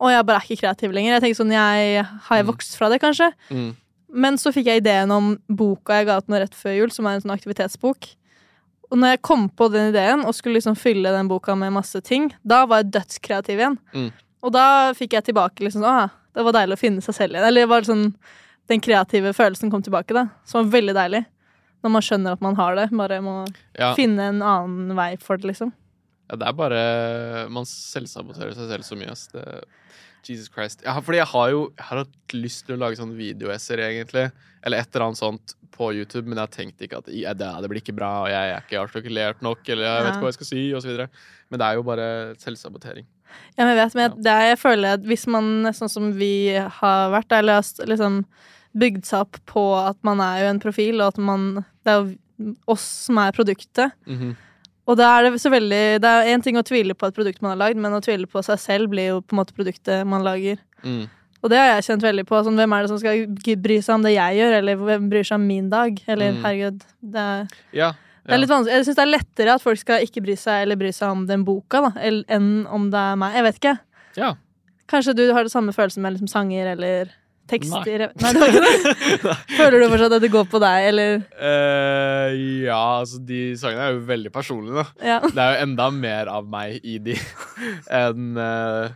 Og jeg bare er ikke kreativ lenger. Jeg tenker sånn jeg, Har jeg Mm. vokst fra det, kanskje? Mm. Men så fikk jeg ideen om boka jeg ga ut nå rett før jul, som er en sånn aktivitetsbok. Og når jeg kom på den ideen og skulle liksom fylle den boka med masse ting, da var jeg dødskreativ igjen. Mm. Og da fikk jeg tilbake liksom sånn, Å, det var deilig å finne seg selv igjen. Eller det var sånn, den kreative følelsen kom tilbake, da. Som var veldig deilig. Når man skjønner at man har det. Bare må Ja. finne en annen vei for det, liksom. Ja, det er bare Man selvsaboterer seg selv så mye, ass. Det, Jesus Christ. Ja, fordi jeg har jo jeg har hatt lyst til å lage sånn videoesser, egentlig. Eller et eller annet sånt på YouTube, men jeg tenkte ikke at ja, det, det blir ikke bra, og jeg er ikke artikulert nok, eller jeg vet ikke hva jeg skal si, videre. Men det er jo bare selvsabotering. Ja, men jeg vet, men jeg- det er, jeg føler at hvis man, sånn som vi har vært, eller har liksom bygd seg opp på at man er jo en profil, og at man Det er jo oss som er produktet. Mhm. Og da er det så veldig Det er én ting å tvile på et produkt man har lagd, men å tvile på seg selv blir jo på en måte produktet man lager. Mm. Og det har jeg kjent veldig på. Sånn, hvem er det som skal bry seg om det jeg gjør, eller hvem bryr seg om min dag? Eller Mm. herregud, det er, Ja. Det er litt vanskelig. Jeg syns det er lettere at folk skal ikke bry seg, eller bry seg om den boka, da, enn om det er meg. Jeg vet ikke. Ja. Kanskje du har det samme følelsen med liksom sanger eller tekster? Nei, Nei det det. Føler du fortsatt at det går på deg, eller Uh, ja, altså de sangene er jo veldig personlige, da. Ja. Det er jo enda mer av meg i de enn uh,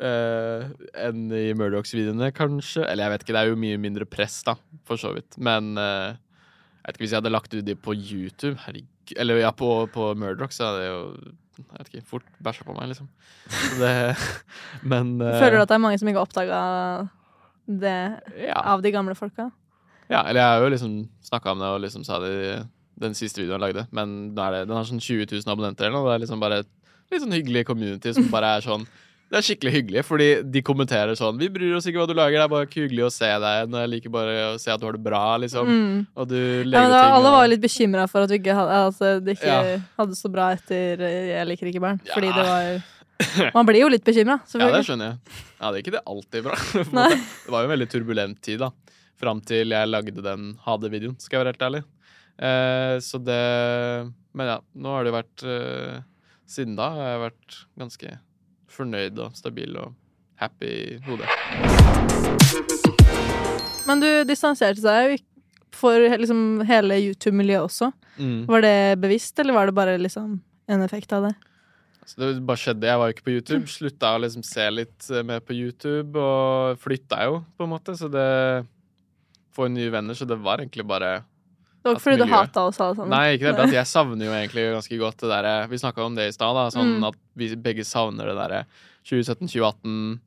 uh, enn i Murdochs-videoene, kanskje. Eller jeg vet ikke, det er jo mye mindre press, da, for så vidt. Men jeg vet ikke, hvis jeg hadde lagt ut det på YouTube, herregud Eller ja, på, på Murdoch, så hadde jeg jo jeg vet ikke, fort bæsja på meg, liksom. Det Men eh, Føler du at det er mange som ikke har oppdaga det ja. av de gamle folka? Ja, eller jeg har jo liksom snakka om det og liksom sa det i den siste videoen jeg lagde, men det, den har sånn 20 000 abonnenter eller noe. Det er liksom bare et litt sånn hyggelig community som bare er sånn Det er skikkelig hyggelig, fordi de kommenterer sånn 'Vi bryr oss ikke hva du lager, det er bare hyggelig å se deg.' Når jeg liker bare å se at du har det bra, liksom. Mm. Og du Ja, legger men da, ting. alle var jo litt bekymra for at vi ikke hadde, altså, det ikke Ja. hadde så bra etter Jeg liker ikke barn. Ja. Fordi det var Man blir jo litt bekymra, Ja, det skjønner jeg. Ja, det er ikke det alltid bra. Det var jo en veldig turbulent tid, da. Fram til jeg lagde den ha-det-videoen, skal jeg være helt ærlig. Eh, så det Men ja, nå har det jo vært eh, Siden da har jeg vært ganske fornøyd og stabil og happy i hodet. Men du distanserte deg jo for liksom, hele YouTube-miljøet også. Mm. Var det bevisst, eller var det bare liksom en effekt av det? Så det bare skjedde. Jeg var jo ikke på YouTube. Slutta å liksom se litt eh, mer på YouTube, og flytta jo, på en måte. Så det Få nye venner, så det var egentlig bare Det var ikke fordi du miljøet- hata oss alle sammen? Nei, ikke det. Jeg savner jo egentlig ganske godt det derre Vi snakka om det i stad. Sånn Mm. at vi begge savner det derre 2017, 2018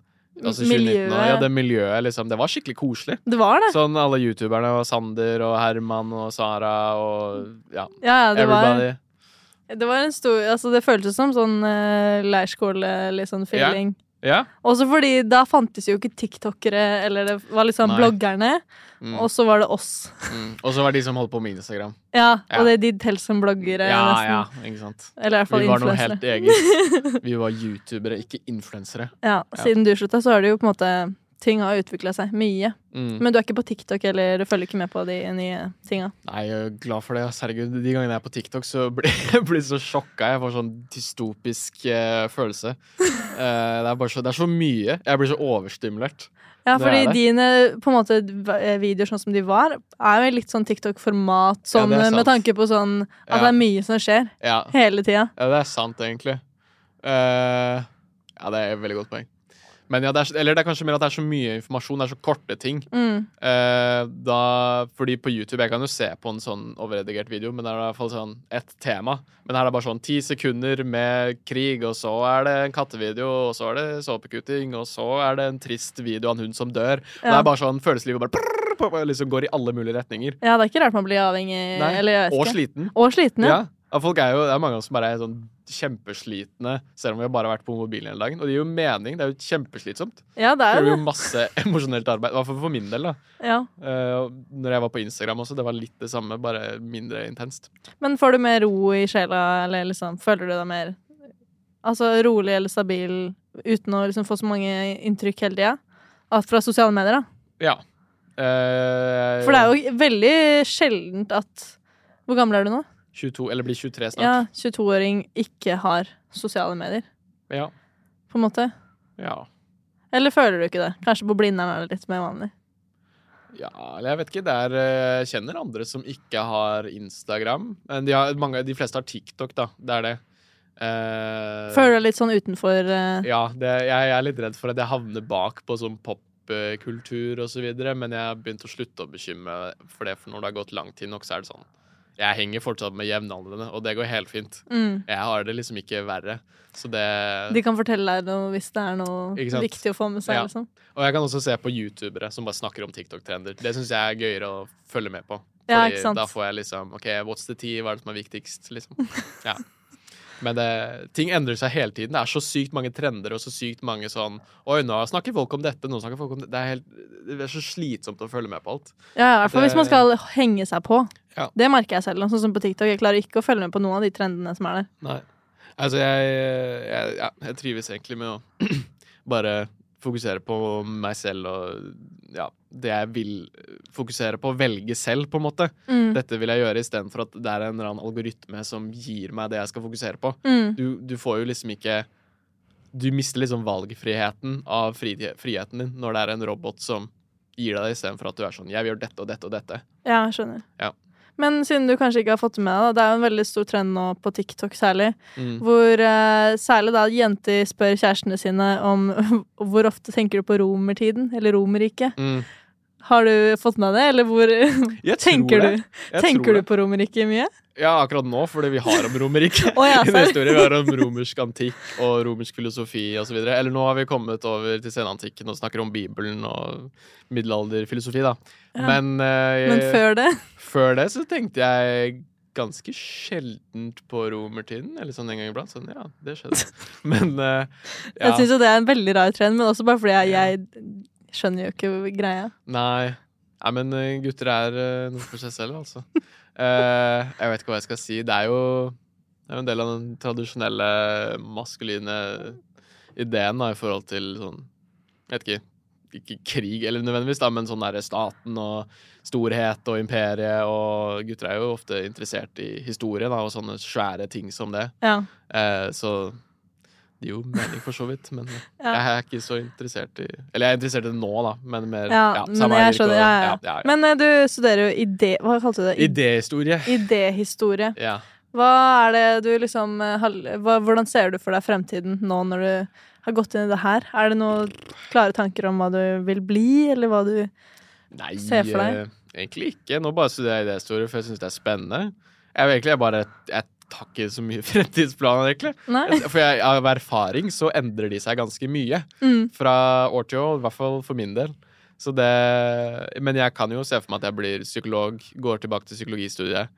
altså 2019 Miljøet. og, Ja, det miljøet, liksom. Det var skikkelig koselig. Det var det. Sånn alle youtuberne og Sander og Herman og Sara og ja, Ja, ja, det var, everybody. det var en stor Altså, det føltes som sånn uh, leirskole, litt sånn Ja. Også fordi da fantes jo ikke tiktokere, eller det var liksom Nei. bloggerne, Mm, og så var det oss. mm. Og så var det de som holdt på med Instagram. Ja, Ja. og det er de telt som bloggere, Ja, nesten. ja, ikke sant. Eller i hvert fall Vi var noe helt eget. Vi var youtubere, ikke influensere. Ja, Ja. siden du slutta, så har det jo på en måte Ting har utvikla seg mye. Mm. Men du er ikke på TikTok, eller du følger ikke med på de nye tinga? Nei, jeg er glad for det. Herregud, De gangene jeg er på TikTok, så blir jeg blir så sjokka. Jeg får sånn dystopisk eh, følelse. Eh, det, er så, det er så mye. Jeg blir så overstimulert. Ja, fordi dine på en måte videoer sånn som de var, er jo litt sånn TikTok-format, sånn, det er med tanke på sånn at Ja. det er mye som skjer Ja, hele tida. ja det er sant, egentlig. Uh, ja, det er et veldig godt poeng. Men ja, det er, eller det er kanskje mer at det er så mye informasjon, det er så korte ting. Mm. Eh, da, fordi på YouTube Jeg kan jo se på en sånn overredigert video, men det er i hvert fall sånn ett tema. Men her er det bare sånn ti sekunder med krig, og så er det en kattevideo, og så er det såpekutting, og så er det en trist video av en hund som dør. Ja. Det er bare sånn følelseslivet bare prrr, liksom går i alle mulige retninger. ja, det er ikke rart man blir avhengig. Nei, Eller jeg vet og ikke. sliten. Og sliten, ja. Ja. Ja, folk er jo, Det er mange som bare er sånn kjempeslitne, selv om vi har bare vært på mobilen hele dagen. Og det gir jo mening. Det er jo kjempeslitsomt. Ja, det er Det er gjør jo masse emosjonelt arbeid. I hvert fall for min del. da Ja. Uh, når jeg var på Instagram også, det var litt det samme, bare mindre intenst. Men får du mer ro i sjela, eller liksom føler du deg mer Altså rolig eller stabil uten å liksom få så mange inntrykk hele tida? Fra sosiale medier, da. Ja. Uh, For det er jo veldig sjeldent at Hvor gammel er du nå? 22, eller blir 23 snart. Ja, 22-åring ikke har sosiale medier, Ja. på en måte. ja. Eller føler du ikke det? Kanskje på Blindern er det litt mer vanlig. Ja, eller jeg vet ikke. Det er, eh, Jeg kjenner andre som ikke har Instagram. Men de, har, mange, de fleste har TikTok, da. Det er det. Uh, Føler du deg litt sånn utenfor uh... Ja, det, jeg, jeg er litt redd for at jeg havner bak på sånn popkultur og så videre, men jeg har begynt å slutte å bekymre for det, for når det har gått lang tid nok, så er det sånn Jeg henger fortsatt med jevnaldrende, og det går helt fint. mm. Jeg har det liksom ikke verre. Så det De kan fortelle deg noe hvis det er noe viktig å få med seg. Ja. Liksom. Og jeg kan også se på youtubere som bare snakker om TikTok-trender. Det syns jeg er gøyere å følge med på. Ja, Fordi sant? da får jeg liksom OK, what's the tea? Hva er det som er viktigst? Liksom. Ja. Men det, ting endrer seg hele tiden. Det er så sykt mange trender og så sykt mange sånn Oi, nå snakker folk om dette, nå snakker folk om det. Det er, helt, det er så slitsomt å følge med på alt. Ja, i hvert fall hvis man skal henge seg på. Ja. Det merker jeg selv. Sånn som på TikTok. Jeg klarer ikke å følge med på noen av de trendene som er der. Nei. Altså, jeg, jeg, ja, jeg trives egentlig med å bare fokusere på meg selv og ja, det jeg vil fokusere på, velge selv, på en måte. Mm. Dette vil jeg gjøre istedenfor at det er en eller annen algoritme som gir meg det jeg skal fokusere på. Mm. Du, du får jo liksom ikke Du mister liksom valgfriheten av fri, friheten din når det er en robot som gir deg det, istedenfor at du er sånn Jeg vil gjøre dette og dette og dette. Ja, skjønner. Ja. Men siden du kanskje ikke har fått med deg, det er jo en veldig stor trend nå på TikTok særlig, Mm. hvor uh, særlig da jenter spør kjærestene sine om hvor ofte tenker du på romertiden, eller Romerriket. Mm. Har du fått med det, eller hvor tenker du, tenker du på Romerriket mye? Ja, akkurat nå, fordi vi har om Romerriket. oh, ja, Vi har om romersk antikk og romersk filosofi osv. Eller nå har vi kommet over til senantikken og snakker om Bibelen og middelalderfilosofi, da. Ja. Men, uh, Men før det? før det så tenkte jeg ganske sjeldent på romertiden. Eller sånn en gang iblant. Sånn, ja, det skjedde. Men uh, ja. Jeg syns jo det er en veldig rar trend, men også bare fordi jeg, jeg skjønner jo ikke greia. Nei. Nei, men eh, gutter er noe for seg selv, altså. Eh, jeg vet ikke hva jeg skal si. Det er jo, det er jo en del av den tradisjonelle maskuline ideen da, i forhold til sånn Jeg vet ikke ikke krig eller nødvendigvis, da, men sånn derre staten og storhet og imperiet. Og gutter er jo ofte interessert i historie da, og sånne svære ting som det. Ja. Eh, så det gir jo mening, for så vidt. Men Ja. jeg er ikke så interessert i Eller jeg er interessert i det nå, da, men mer Ja, ja, men jeg er skjønner. Ja, ja. Men eh, du studerer jo idé... Hva kalte du det? Idéhistorie. Idéhistorie. Ja. Hva er det du liksom eh, hva, Hvordan ser du for deg fremtiden nå når du har gått inn i det her? Er det noen klare tanker om hva du vil bli, eller hva du Nei, ser for deg. Nei, egentlig ikke. Nå bare studerer jeg idéhistorie, for jeg syns det er spennende. Jeg, egentlig, jeg bare Jeg har ikke så mye fremtidsplaner, egentlig. Nei? For jeg, av erfaring så endrer de seg ganske mye. Mm. Fra år til år, i hvert fall for min del. Så det, men jeg kan jo se for meg at jeg blir psykolog, går tilbake til psykologistudiet.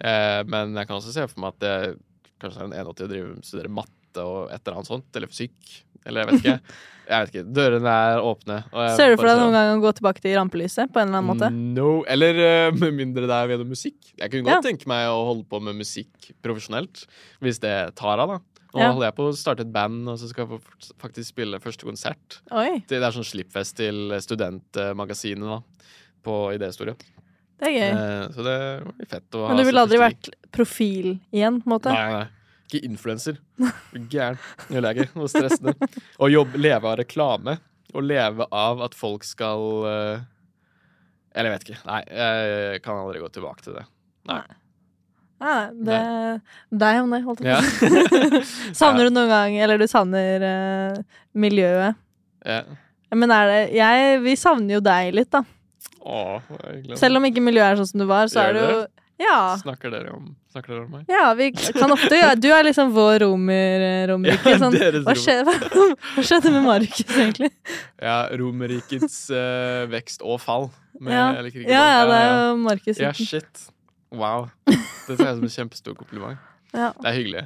Eh, men jeg kan også se for meg at jeg kanskje er en enåt til å drive studere matte og et eller annet sånt, eller fysikk. Eller jeg vet ikke. Jeg vet ikke. Dørene er åpne. Ser du for deg noen gang å gå tilbake til rampelyset på en eller annen måte? No. Eller eh, med mindre det er gjennom musikk. Jeg kunne Ja. godt tenke meg å holde på med musikk profesjonelt, hvis det tar av, da. Nå Ja. holder jeg på å starte et band, og så skal jeg faktisk spille første konsert. Oi, Det er sånn slippfest til studentmagasinet da, på idéhistorie. det er gøy. Eh, så det blir fett å ha Men du ville aldri vært profil igjen, på en måte? Nei, nei. Ikke influenser. Er Gæren. Ikke. Noe stressende. Å leve av reklame, og leve av at folk skal uh, Eller jeg vet ikke. Nei, jeg kan aldri gå tilbake til det. Nei. Nei, det deg om det, holdt jeg på å si. Savner du noen gang Eller du savner uh, miljøet? Ja. Men er det jeg, Vi savner jo deg litt, da. Åh. Selv om ikke miljøet er sånn som du var, så Gjør er det jo? Ja. Snakker dere om, snakker dere om meg? Ja, vi kan ofte gjøre Du er liksom vår romer, romerike. Ja, Sånn, hva, skjedde, hva skjedde med Markus, egentlig? Ja, Romerrikets uh, vekst og fall. Med, Ja. jeg liker ikke Ja, ja, det er jo Markus. Ja, shit. Wow. Det ser jeg som en kjempestor kompliment. Ja. Det er hyggelig.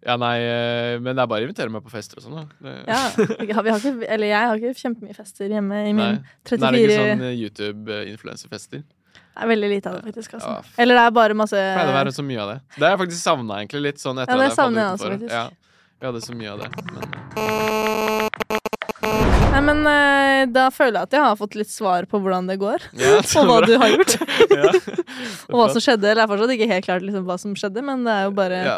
Ja, nei, eh, men det er bare å invitere meg på fester og sånn, da. Ja, vi har, vi har ikke, eller jeg har ikke kjempemye fester hjemme i min Nei. Men er 34 det ikke sånn eh, YouTube-influencerfester? Det er veldig lite av det, faktisk. Altså. Ja. Eller det er bare masse Pleier det å være så mye av det. Det har jeg faktisk savna, egentlig. Litt sånn etter Ja, det at jeg savner jeg også, faktisk. Ja, vi hadde så mye av det. Men Nei, men eh, da føler jeg at jeg har fått litt svar på hvordan det går. Ja, og hva bra. du har gjort. ja. og hva som skjedde. Eller det er fortsatt ikke helt klart liksom, hva som skjedde, men det er jo bare ja.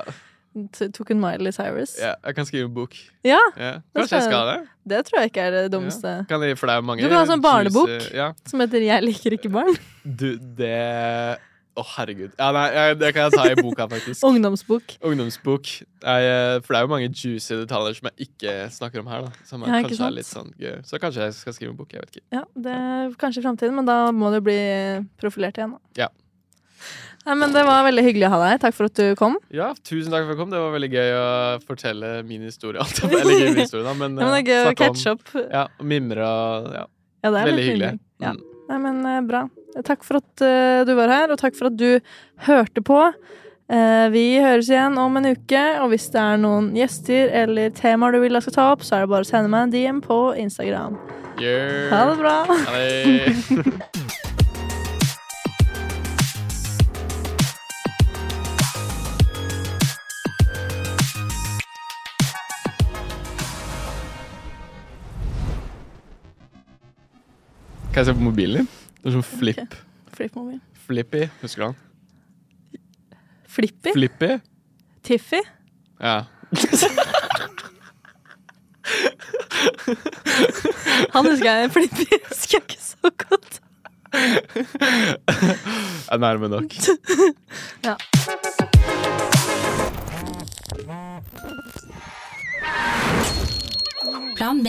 Tok en Miley Cyrus. ja, jeg kan skrive en bok. Ja, Ja. Kanskje jeg skal det? det tror jeg ikke er det dummeste. Ja. Kan jeg, for det er mange Du kan ha sånn barnebok. juicy- Ja. Som heter 'Jeg liker ikke barn'. Du, det Å, herregud. Ja, nei, jeg, det kan jeg ta i boka, faktisk. Ungdomsbok. Ungdomsbok. Jeg, eh, for det er jo mange juicy detaljer som jeg ikke snakker om her. da Som er, kanskje sant? er litt sånn gøy. Så kanskje jeg skal skrive en bok. Jeg vet ikke. Ja, det er kanskje i framtiden, men da må du bli profilert igjen. Da. Ja. Nei, men Det var veldig hyggelig å ha deg. Takk for at du kom. Ja, tusen takk for at du kom. Det var veldig gøy å fortelle min historie. Eller ikke min historie, da, men, Ja, men det er eh, gøy å catche opp. Ja, og mimre og ja. Ja, det er Veldig hyggelig. Ja. Mm. Nei, men eh, bra. Takk for at uh, du var her, og takk for at du hørte på. Uh, vi høres igjen om en uke, og hvis det er noen gjester eller temaer du vil jeg skal ta opp, så er det bare å sende meg en DM på Instagram. Yeah. Ha det bra! Ha det. Kan jeg se på mobilen din? Det er sånn flip. Flip-mobil. Flippy. Husker du han? Flippy? Flippy? Tiffy? Ja. Han husker jeg. Flippy husker jeg ikke så godt. Jeg er nærme nok. Ja. Plan B.